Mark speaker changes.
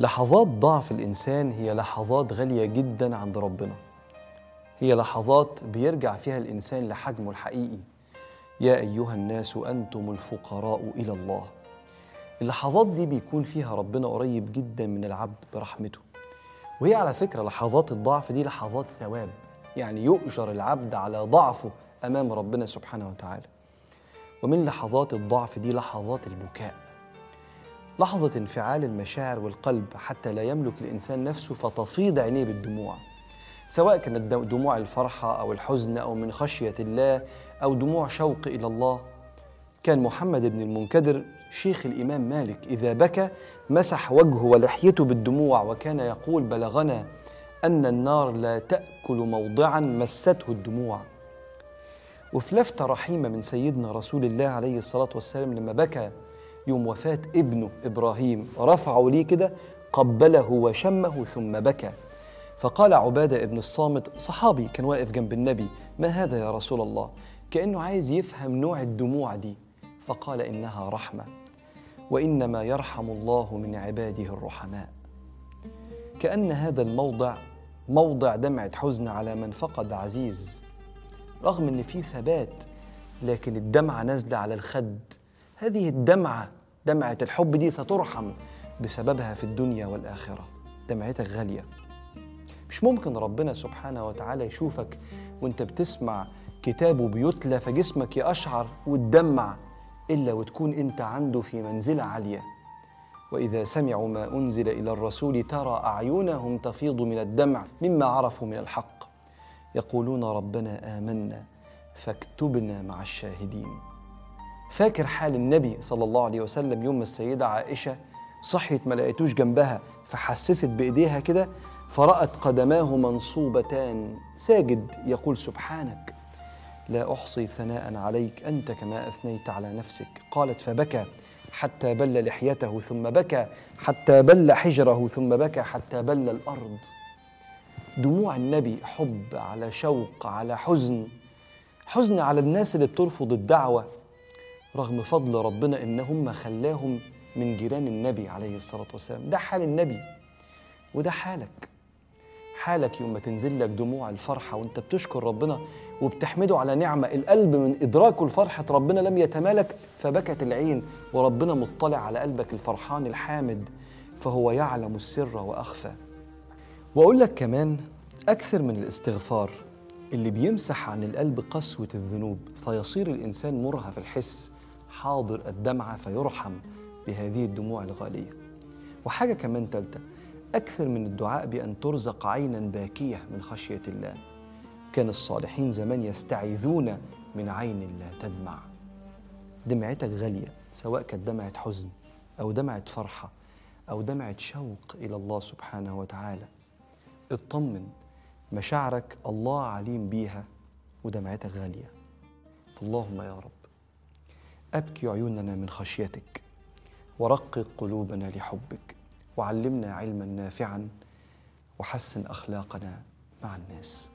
Speaker 1: لحظات ضعف الإنسان هي لحظات غالية جدا عند ربنا. هي لحظات بيرجع فيها الإنسان لحجمه الحقيقي. يا أيها الناس أنتم الفقراء إلى الله. اللحظات دي بيكون فيها ربنا قريب جدا من العبد برحمته. وهي على فكرة لحظات الضعف دي لحظات ثواب. يعني يؤجر العبد على ضعفه أمام ربنا سبحانه وتعالى. ومن لحظات الضعف دي لحظات البكاء. لحظة انفعال المشاعر والقلب حتى لا يملك الإنسان نفسه فتفيض عينيه بالدموع. سواء كانت دموع الفرحة أو الحزن أو من خشية الله أو دموع شوق إلى الله. كان محمد بن المنكدر شيخ الإمام مالك إذا بكى مسح وجهه ولحيته بالدموع وكان يقول بلغنا أن النار لا تأكل موضعا مسته الدموع. وفي لفتة رحيمة من سيدنا رسول الله عليه الصلاة والسلام لما بكى يوم وفاة ابنه إبراهيم رفعه ليه كده قبله وشمه ثم بكى. فقال عبادة ابن الصامت صحابي كان واقف جنب النبي ما هذا يا رسول الله؟ كأنه عايز يفهم نوع الدموع دي. فقال إنها رحمة. وإنما يرحم الله من عباده الرحماء. كأن هذا الموضع موضع دمعة حزن على من فقد عزيز. رغم إن في ثبات لكن الدمعة نازلة على الخد. هذه الدمعة دمعة الحب دي سترحم بسببها في الدنيا والآخرة. دمعتك غالية. مش ممكن ربنا سبحانه وتعالى يشوفك وانت بتسمع كتابه بيتلى فجسمك يقشعر وتدمع إلا وتكون أنت عنده في منزلة عالية. وإذا سمعوا ما أنزل إلى الرسول ترى أعينهم تفيض من الدمع مما عرفوا من الحق. يقولون ربنا آمنا فاكتبنا مع الشاهدين. فاكر حال النبي صلى الله عليه وسلم يوم السيدة عائشة؟ صحيت ما لقيتوش جنبها فحسست بإيديها كده فرأت قدماه منصوبتان. ساجد يقول سبحانك لا أحصي ثناء عليك أنت كما أثنيت على نفسك. قالت فبكى حتى بل لحيته ثم بكى حتى بل حجره ثم بكى حتى بل الأرض. دموع النبي حب على شوق على حزن حزن على الناس اللي بترفض الدعوة. رغم فضل ربنا إن هم خلاهم من جيران النبي عليه الصلاة والسلام. ده حال النبي وده حالك. حالك يوم ما تنزل لك دموع الفرحة وأنت بتشكر ربنا وبتحمده على نعمة القلب من إدراكه لفرحة ربنا لم يتمالك فبكت العين وربنا مطلع على قلبك الفرحان الحامد فهو يعلم السر وأخفى. وأقول لك كمان أكثر من الاستغفار اللي بيمسح عن القلب قسوة الذنوب فيصير الإنسان مرهف الحس حاضر الدمعة فيرحم بهذه الدموع الغالية. وحاجة كمان ثالثه أكثر من الدعاء بأن ترزق عينا باكية من خشية الله. كان الصالحين زمان يستعيذون من عين لا تدمع. دمعتك غالية سواء كانت دمعة حزن أو دمعة فرحة أو دمعة شوق إلى الله سبحانه وتعالى. اطمن مشاعرك الله عليم بيها ودمعتك غالية. فاللهم يا رب. أبكي عيوننا من خشيتك. ورقق قلوبنا لحبك. وعلمنا علما نافعا. وحسن أخلاقنا مع الناس.